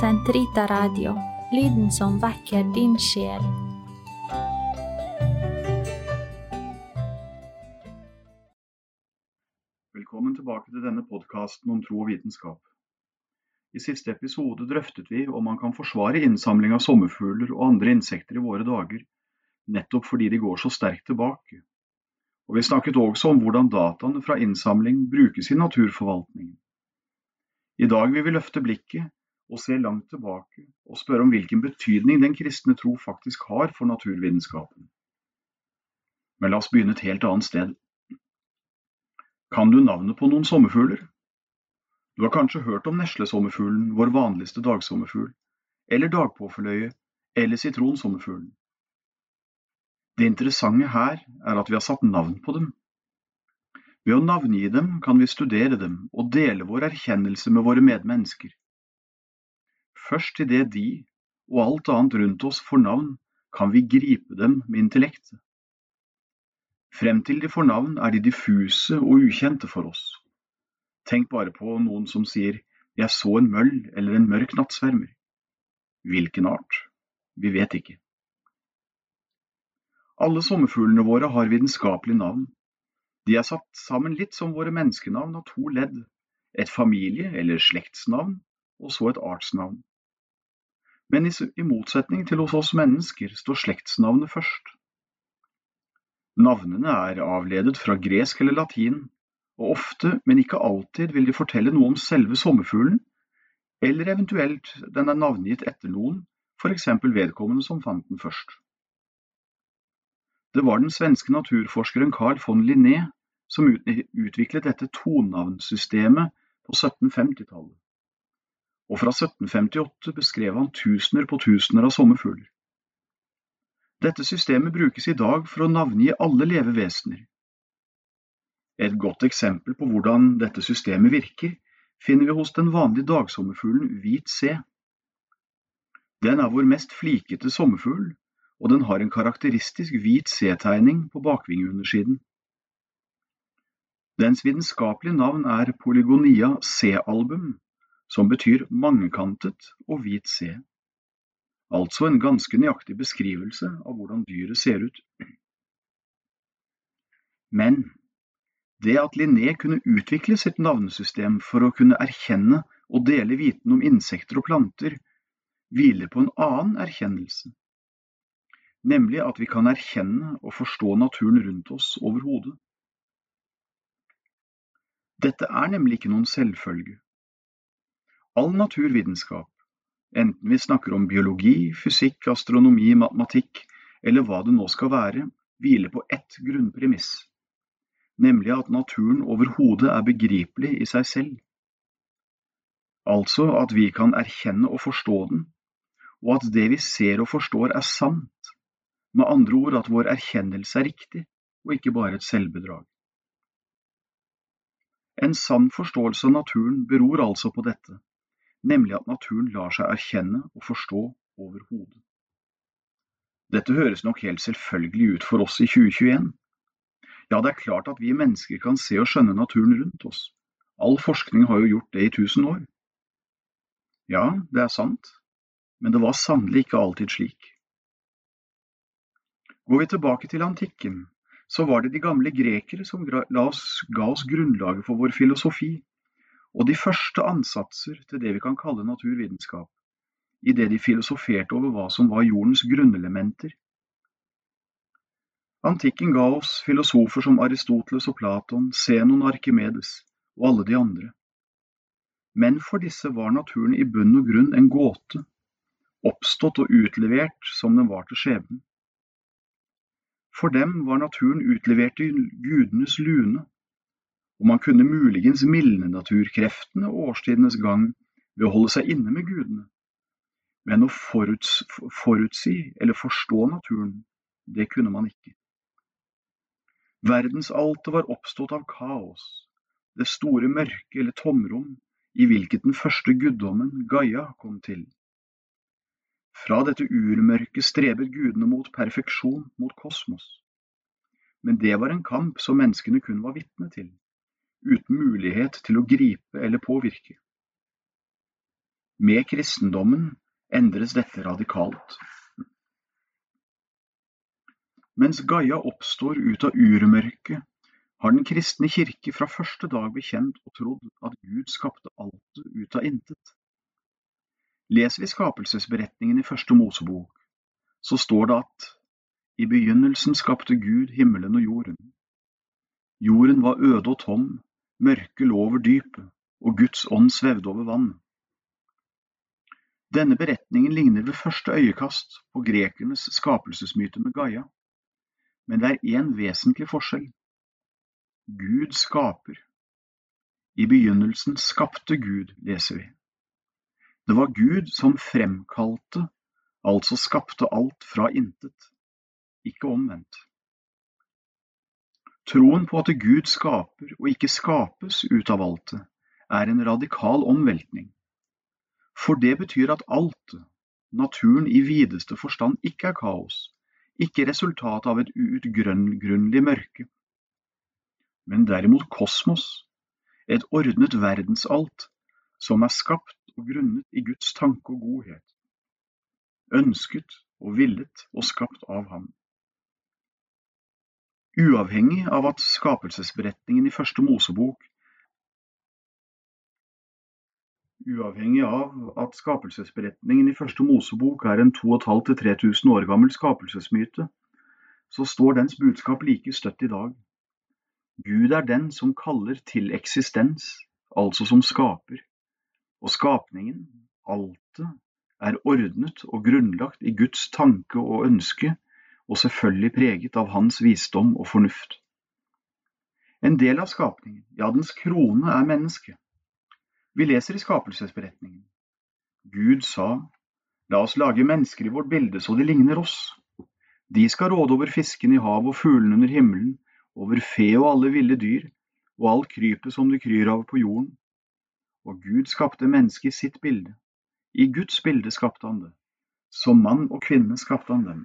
Sentrita Radio, lyden som vekker din sjel. Velkommen tilbake til denne podkasten om tro og vitenskap. I siste episode drøftet vi om man kan forsvare innsamling av sommerfugler og andre insekter i våre dager, nettopp fordi de går så sterkt tilbake. Og Vi snakket også om hvordan dataene fra innsamling brukes i naturforvaltningen. I dag vil vi løfte blikket og se langt tilbake og spørre om hvilken betydning den kristne tro faktisk har for naturvitenskapen. Men la oss begynne et helt annet sted. Kan du navnet på noen sommerfugler? Du har kanskje hørt om neslesommerfuglen, vår vanligste dagsommerfugl, eller dagpåfugleøye, eller sitronsommerfuglen. Det interessante her er at vi har satt navn på dem. Ved å navngi dem kan vi studere dem og dele vår erkjennelse med våre medmennesker. Først idet de og alt annet rundt oss får navn, kan vi gripe dem med intellekt. Frem til de får navn er de diffuse og ukjente for oss. Tenk bare på noen som sier jeg så en møll eller en mørk nattsvermer. Hvilken art? Vi vet ikke. Alle sommerfuglene våre har vitenskapelige navn. De er satt sammen litt som våre menneskenavn av to ledd, et familie- eller slektsnavn og så et artsnavn. Men i motsetning til hos oss mennesker står slektsnavnet først. Navnene er avledet fra gresk eller latin, og ofte, men ikke alltid, vil de fortelle noe om selve sommerfuglen, eller eventuelt den er navngitt etter noen, f.eks. vedkommende som fant den først. Det var den svenske naturforskeren Carl von Linné som utviklet dette tonavnsystemet på 1750-tallet, og fra 1758 beskrev han tusener på tusener av sommerfugler. Dette systemet brukes i dag for å navngi alle levevesener. Et godt eksempel på hvordan dette systemet virker, finner vi hos den vanlige dagsommerfuglen hvit C. Den er vår mest flikete sommerfugl, og den har en karakteristisk hvit C-tegning på bakvingeundersiden. Dens vitenskapelige navn er Polygonia C-album, som betyr mangekantet og hvit C altså en ganske nøyaktig beskrivelse av hvordan dyret ser ut. Men det at Linné kunne utvikle sitt navnesystem for å kunne erkjenne og dele viten om insekter og planter, hviler på en annen erkjennelse, nemlig at vi kan erkjenne og forstå naturen rundt oss overhodet. Dette er nemlig ikke noen selvfølge. All naturvitenskap enten vi snakker om biologi, fysikk, astronomi, matematikk eller hva det nå skal være, hviler på ett grunnpremiss, nemlig at naturen overhodet er begripelig i seg selv. Altså at vi kan erkjenne og forstå den, og at det vi ser og forstår er sant, med andre ord at vår erkjennelse er riktig og ikke bare et selvbedrag. En sann forståelse av naturen beror altså på dette, nemlig at naturen lar seg erkjenne og forstå overhodet. Dette høres nok helt selvfølgelig ut for oss i 2021. Ja, det er klart at vi mennesker kan se og skjønne naturen rundt oss. All forskning har jo gjort det i tusen år. Ja, det er sant, men det var sannelig ikke alltid slik. Går vi tilbake til antikken, så var det de gamle grekere som ga oss, grunnlaget for vår filosofi og de første ansatser til det vi kan kalle naturvitenskap, idet de filosoferte over hva som var jordens grunnelementer. Antikken ga oss filosofer som Aristoteles og Platon, Zenon og Arkimedes, og alle de andre. Men for disse var naturen i bunn og grunn en gåte, oppstått og utlevert som den var til skjebnen. For dem var naturen utlevert til gudenes lune, og man kunne muligens mildne naturkreftene og årstidenes gang ved å holde seg inne med gudene. Men å foruts, forutsi eller forstå naturen, det kunne man ikke. Verdensaltet var oppstått av kaos, det store mørke eller tomrom i hvilket den første guddommen, Gaia, kom til. Fra dette urmørket strebet gudene mot perfeksjon, mot kosmos. Men det var en kamp som menneskene kun var vitne til uten mulighet til å gripe eller påvirke. Med kristendommen endres dette radikalt. Mens Gaia oppstår ut av urmørket, har Den kristne kirke fra første dag bekjent og trodd at Gud skapte alt ut av intet. Leser vi skapelsesberetningen i første Mosebok, så står det at i begynnelsen skapte Gud himmelen og jorden. Jorden var øde og tom, mørket lå over dypet, og Guds ånd svevde over vann. Denne beretningen ligner ved første øyekast på grekernes skapelsesmyte med Gaia, men det er én vesentlig forskjell. Gud skaper. I begynnelsen skapte Gud, leser vi. Det var Gud som fremkalte, altså skapte alt fra intet, ikke omvendt. Troen på at Gud skaper og ikke skapes ut av altet, er en radikal omveltning. For det betyr at alt, naturen i videste forstand, ikke er kaos, ikke resultat av et uutgrunnelig mørke, men derimot kosmos, et ordnet verdensalt som er skapt og grunnet i Guds tanke og godhet, ønsket og villet og skapt av ham. Uavhengig av at skapelsesberetningen i første Mosebok Uavhengig av at skapelsesberetningen i første Mosebok er en 2500–3000 år gammel skapelsesmyte, så står dens budskap like støtt i dag. Gud er den som kaller til eksistens, altså som skaper, og skapningen, altet, er ordnet og grunnlagt i Guds tanke og ønske og selvfølgelig preget av hans visdom og fornuft. En del av skapningen, ja dens krone, er mennesket. Vi leser i skapelsesberetningen. Gud sa, la oss lage mennesker i vårt bilde så de ligner oss. De skal råde over fisken i havet og fuglene under himmelen, over fe og alle ville dyr, og alt krypet som det kryr av på jorden. Og Gud skapte mennesket i sitt bilde. I Guds bilde skapte han det. Som mann og kvinne skapte han dem.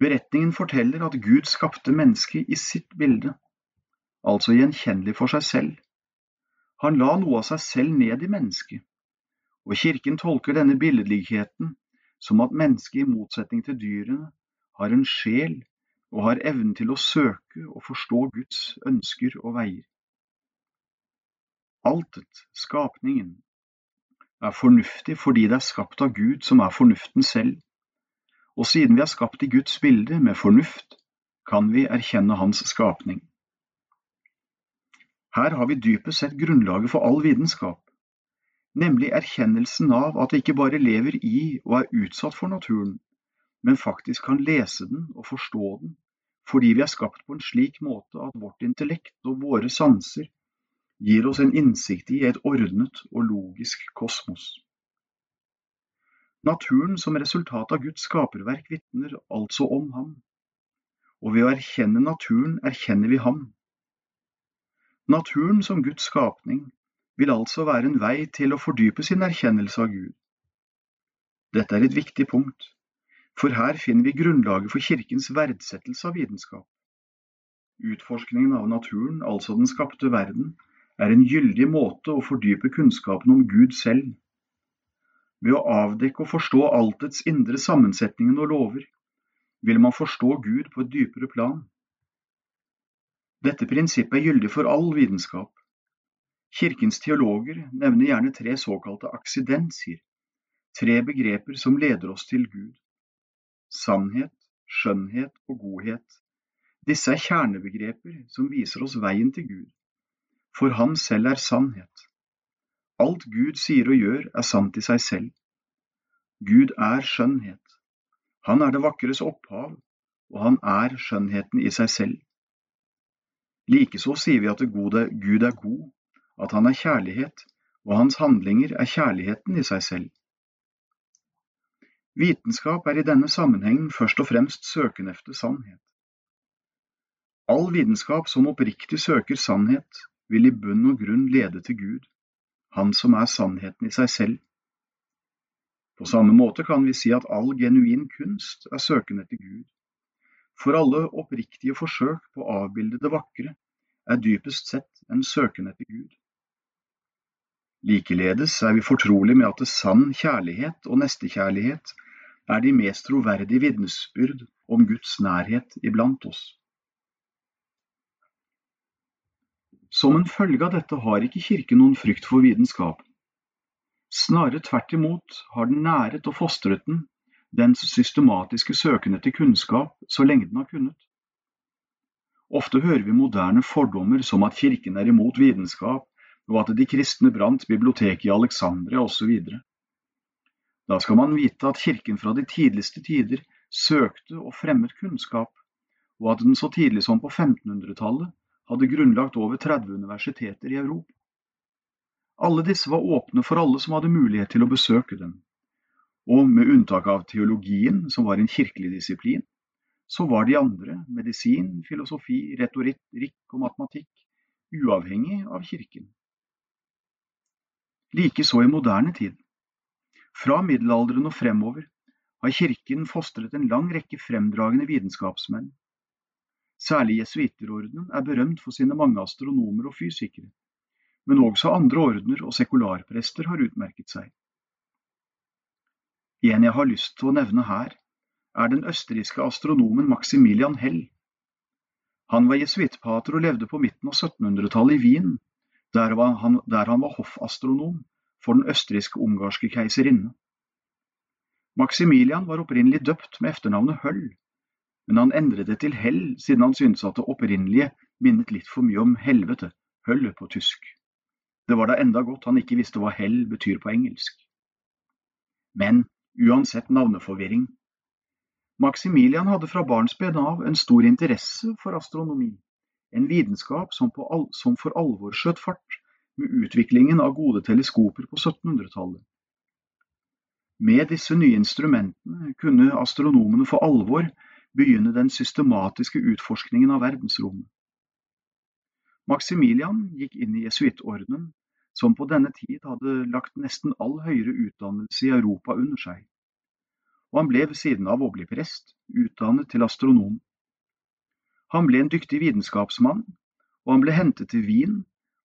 Beretningen forteller at Gud skapte mennesket i sitt bilde, altså gjenkjennelig for seg selv. Han la noe av seg selv ned i mennesket, og kirken tolker denne billedligheten som at mennesket i motsetning til dyrene har en sjel og har evnen til å søke og forstå Guds ønsker og veier. Altet, skapningen, er fornuftig fordi det er skapt av Gud som er fornuften selv og siden vi er skapt i Guds bilde med fornuft, kan vi erkjenne Hans skapning. Her har vi dypest sett grunnlaget for all vitenskap, nemlig erkjennelsen av at vi ikke bare lever i og er utsatt for naturen, men faktisk kan lese den og forstå den, fordi vi er skapt på en slik måte at vårt intellekt og våre sanser gir oss en innsikt i et ordnet og logisk kosmos. Naturen som resultat av Guds skaperverk vitner altså om ham, og ved å erkjenne naturen erkjenner vi ham. Naturen som Guds skapning vil altså være en vei til å fordype sin erkjennelse av Gud. Dette er et viktig punkt, for her finner vi grunnlaget for kirkens verdsettelse av vitenskap. Utforskningen av naturen, altså den skapte verden, er en gyldig måte å fordype kunnskapen om Gud selv ved å avdekke og forstå altets indre sammensetninger og lover, vil man forstå Gud på et dypere plan. Dette prinsippet er gyldig for all vitenskap. Kirkens teologer nevner gjerne tre såkalte aksidensier, tre begreper som leder oss til Gud. Sannhet, skjønnhet og godhet. Disse er kjernebegreper som viser oss veien til Gud, for Han selv er sannhet. Alt Gud sier og gjør, er sant i seg selv. Gud er skjønnhet. Han er det vakres opphav, og han er skjønnheten i seg selv. Likeså sier vi at gode, Gud er god, at han er kjærlighet, og hans handlinger er kjærligheten i seg selv. Vitenskap er i denne sammenhengen først og fremst søken efter sannhet. All vitenskap som oppriktig søker sannhet, vil i bunn og grunn lede til Gud han som er sannheten i seg selv. På samme måte kan vi si at all genuin kunst er søken etter Gud. For alle oppriktige forsøk på å avbilde det vakre er dypest sett en søken etter Gud. Likeledes er vi fortrolig med at sann kjærlighet og nestekjærlighet er de mest troverdige vitnesbyrd om Guds nærhet iblant oss. Som en følge av dette har ikke Kirken noen frykt for vitenskap. Snarere tvert imot har den næret og fostret den, dens systematiske søken etter kunnskap, så lenge den har kunnet. Ofte hører vi moderne fordommer som at Kirken er imot vitenskap, og at de kristne brant biblioteket i Alexandria osv. Da skal man vite at kirken fra de tidligste tider søkte og fremmet kunnskap, og at den så tidlig som på 1500-tallet hadde grunnlagt over 30 universiteter i Europa. Alle disse var åpne for alle som hadde mulighet til å besøke dem, og med unntak av teologien, som var en kirkelig disiplin, så var de andre, medisin, filosofi, retorikk og matematikk, uavhengig av kirken. Likeså i moderne tid. Fra middelalderen og fremover har kirken fostret en lang rekke fremdragende vitenskapsmenn. Særlig jesuitterordenen er berømt for sine mange astronomer og fysikere, men også andre ordener og sekularprester har utmerket seg. En jeg har lyst til å nevne her, er den østerrikske astronomen Maximilian Hell. Han var jesuittpater og levde på midten av 1700-tallet i Wien der, han, der han var hoffastronom for den østerriksk-ungarske keiserinne. Maximilian var opprinnelig døpt med etternavnet Høll, men han endret det til Hell siden han syntes at det opprinnelige minnet litt for mye om helvete, Høll på tysk. Det var da enda godt han ikke visste hva hell betyr på engelsk. Men uansett navneforvirring. Maximilian hadde fra barnsben av en stor interesse for astronomi en vitenskap som, som for alvor skjøt fart med utviklingen av gode teleskoper på 1700-tallet. Med disse nye instrumentene kunne astronomene for alvor begynne den systematiske utforskningen av verdensrommet. Maximilian gikk inn i jesuittordenen, som på denne tid hadde lagt nesten all høyere utdannelse i Europa under seg, og han ble ved siden av å bli prest utdannet til astronom. Han ble en dyktig vitenskapsmann, og han ble hentet til Wien,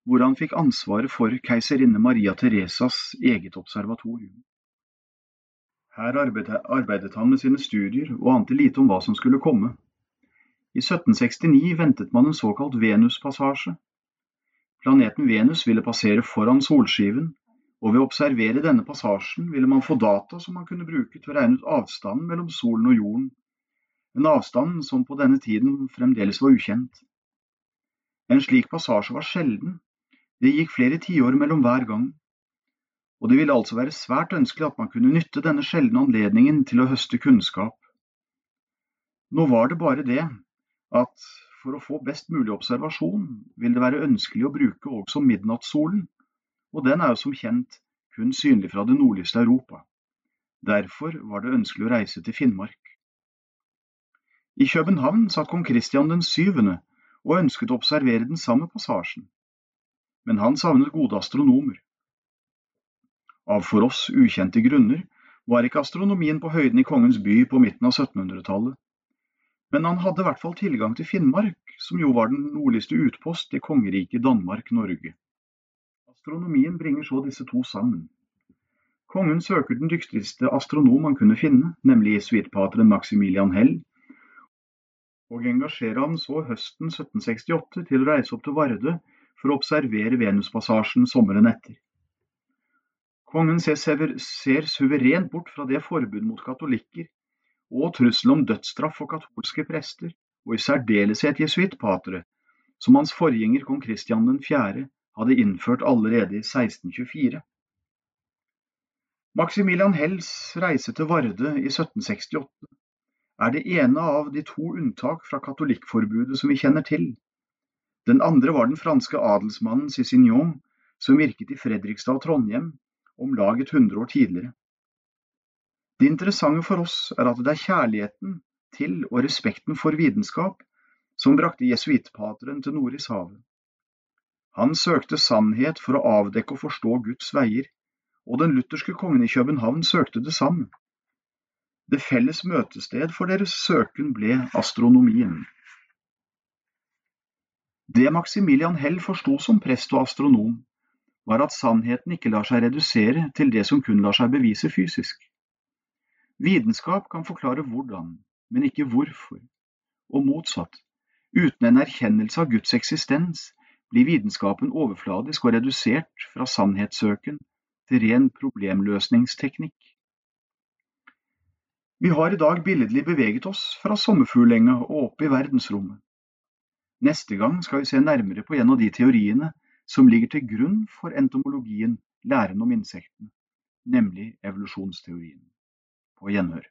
hvor han fikk ansvaret for keiserinne Maria Theresas eget observatorium. Her arbeidet han med sine studier og ante lite om hva som skulle komme. I 1769 ventet man en såkalt Venus-passasje. Planeten Venus ville passere foran solskiven, og ved å observere denne passasjen ville man få data som man kunne bruke til å regne ut avstanden mellom solen og jorden en avstand som på denne tiden fremdeles var ukjent. En slik passasje var sjelden, det gikk flere tiår mellom hver gang, og det ville altså være svært ønskelig at man kunne nytte denne sjeldne anledningen til å høste kunnskap. Nå var det bare det at for å få best mulig observasjon vil det være ønskelig å bruke også midnattssolen, og den er jo som kjent kun synlig fra det nordligste Europa. Derfor var det ønskelig å reise til Finnmark. I København satt kong Kristian den syvende og ønsket å observere den samme passasjen, men han savnet gode astronomer. Av for oss ukjente grunner var ikke astronomien på høyden i kongens by på midten av 1700-tallet, men han hadde i hvert fall tilgang til Finnmark, som jo var den nordligste utpost i kongeriket Danmark-Norge. Astronomien bringer så disse to sammen. Kongen søker den dyktigste astronom han kunne finne, nemlig jesuittpateren Maximilian Hell, og engasjerer ham så høsten 1768 til å reise opp til Vardø for å observere Venuspassasjen sommeren etter. Kongen ser, suverent bort fra det forbud mot katolikker og trussel om dødsstraff for katolske prester, og i særdeleshet jesuittpatere, som hans forgjenger kong Kristian 4. hadde innført allerede i 1624. Maximilian Hells reise til Varde i 1768 er det ene av de to unntak fra katolikkforbudet som vi kjenner til. Den andre var den franske adelsmannen Cicignon, som virket i Fredrikstad og Trondheim om lag et hundre år tidligere. Det interessante for oss er at det er kjærligheten til og respekten for vitenskap som brakte jesuittpateren til Nordishavet. Han søkte sannhet for å avdekke og forstå Guds veier, og den lutherske kongen i København søkte det samme. Det felles møtested for deres søken ble astronomien. Det Maximilian Hell forsto som prest og astronom, var at sannheten ikke lar seg redusere til det som kun lar seg bevise fysisk. Vitenskap kan forklare hvordan, men ikke hvorfor, og motsatt. Uten en erkjennelse av Guds eksistens blir vitenskapen overfladisk og redusert fra sannhetssøken til ren problemløsningsteknikk. Vi har i dag billedlig beveget oss fra sommerfuglenga og opp i verdensrommet. Neste gang skal vi se nærmere på en av de teoriene som ligger til grunn for entomologien, læren om insektene, nemlig evolusjonsteorien. På gjenhør.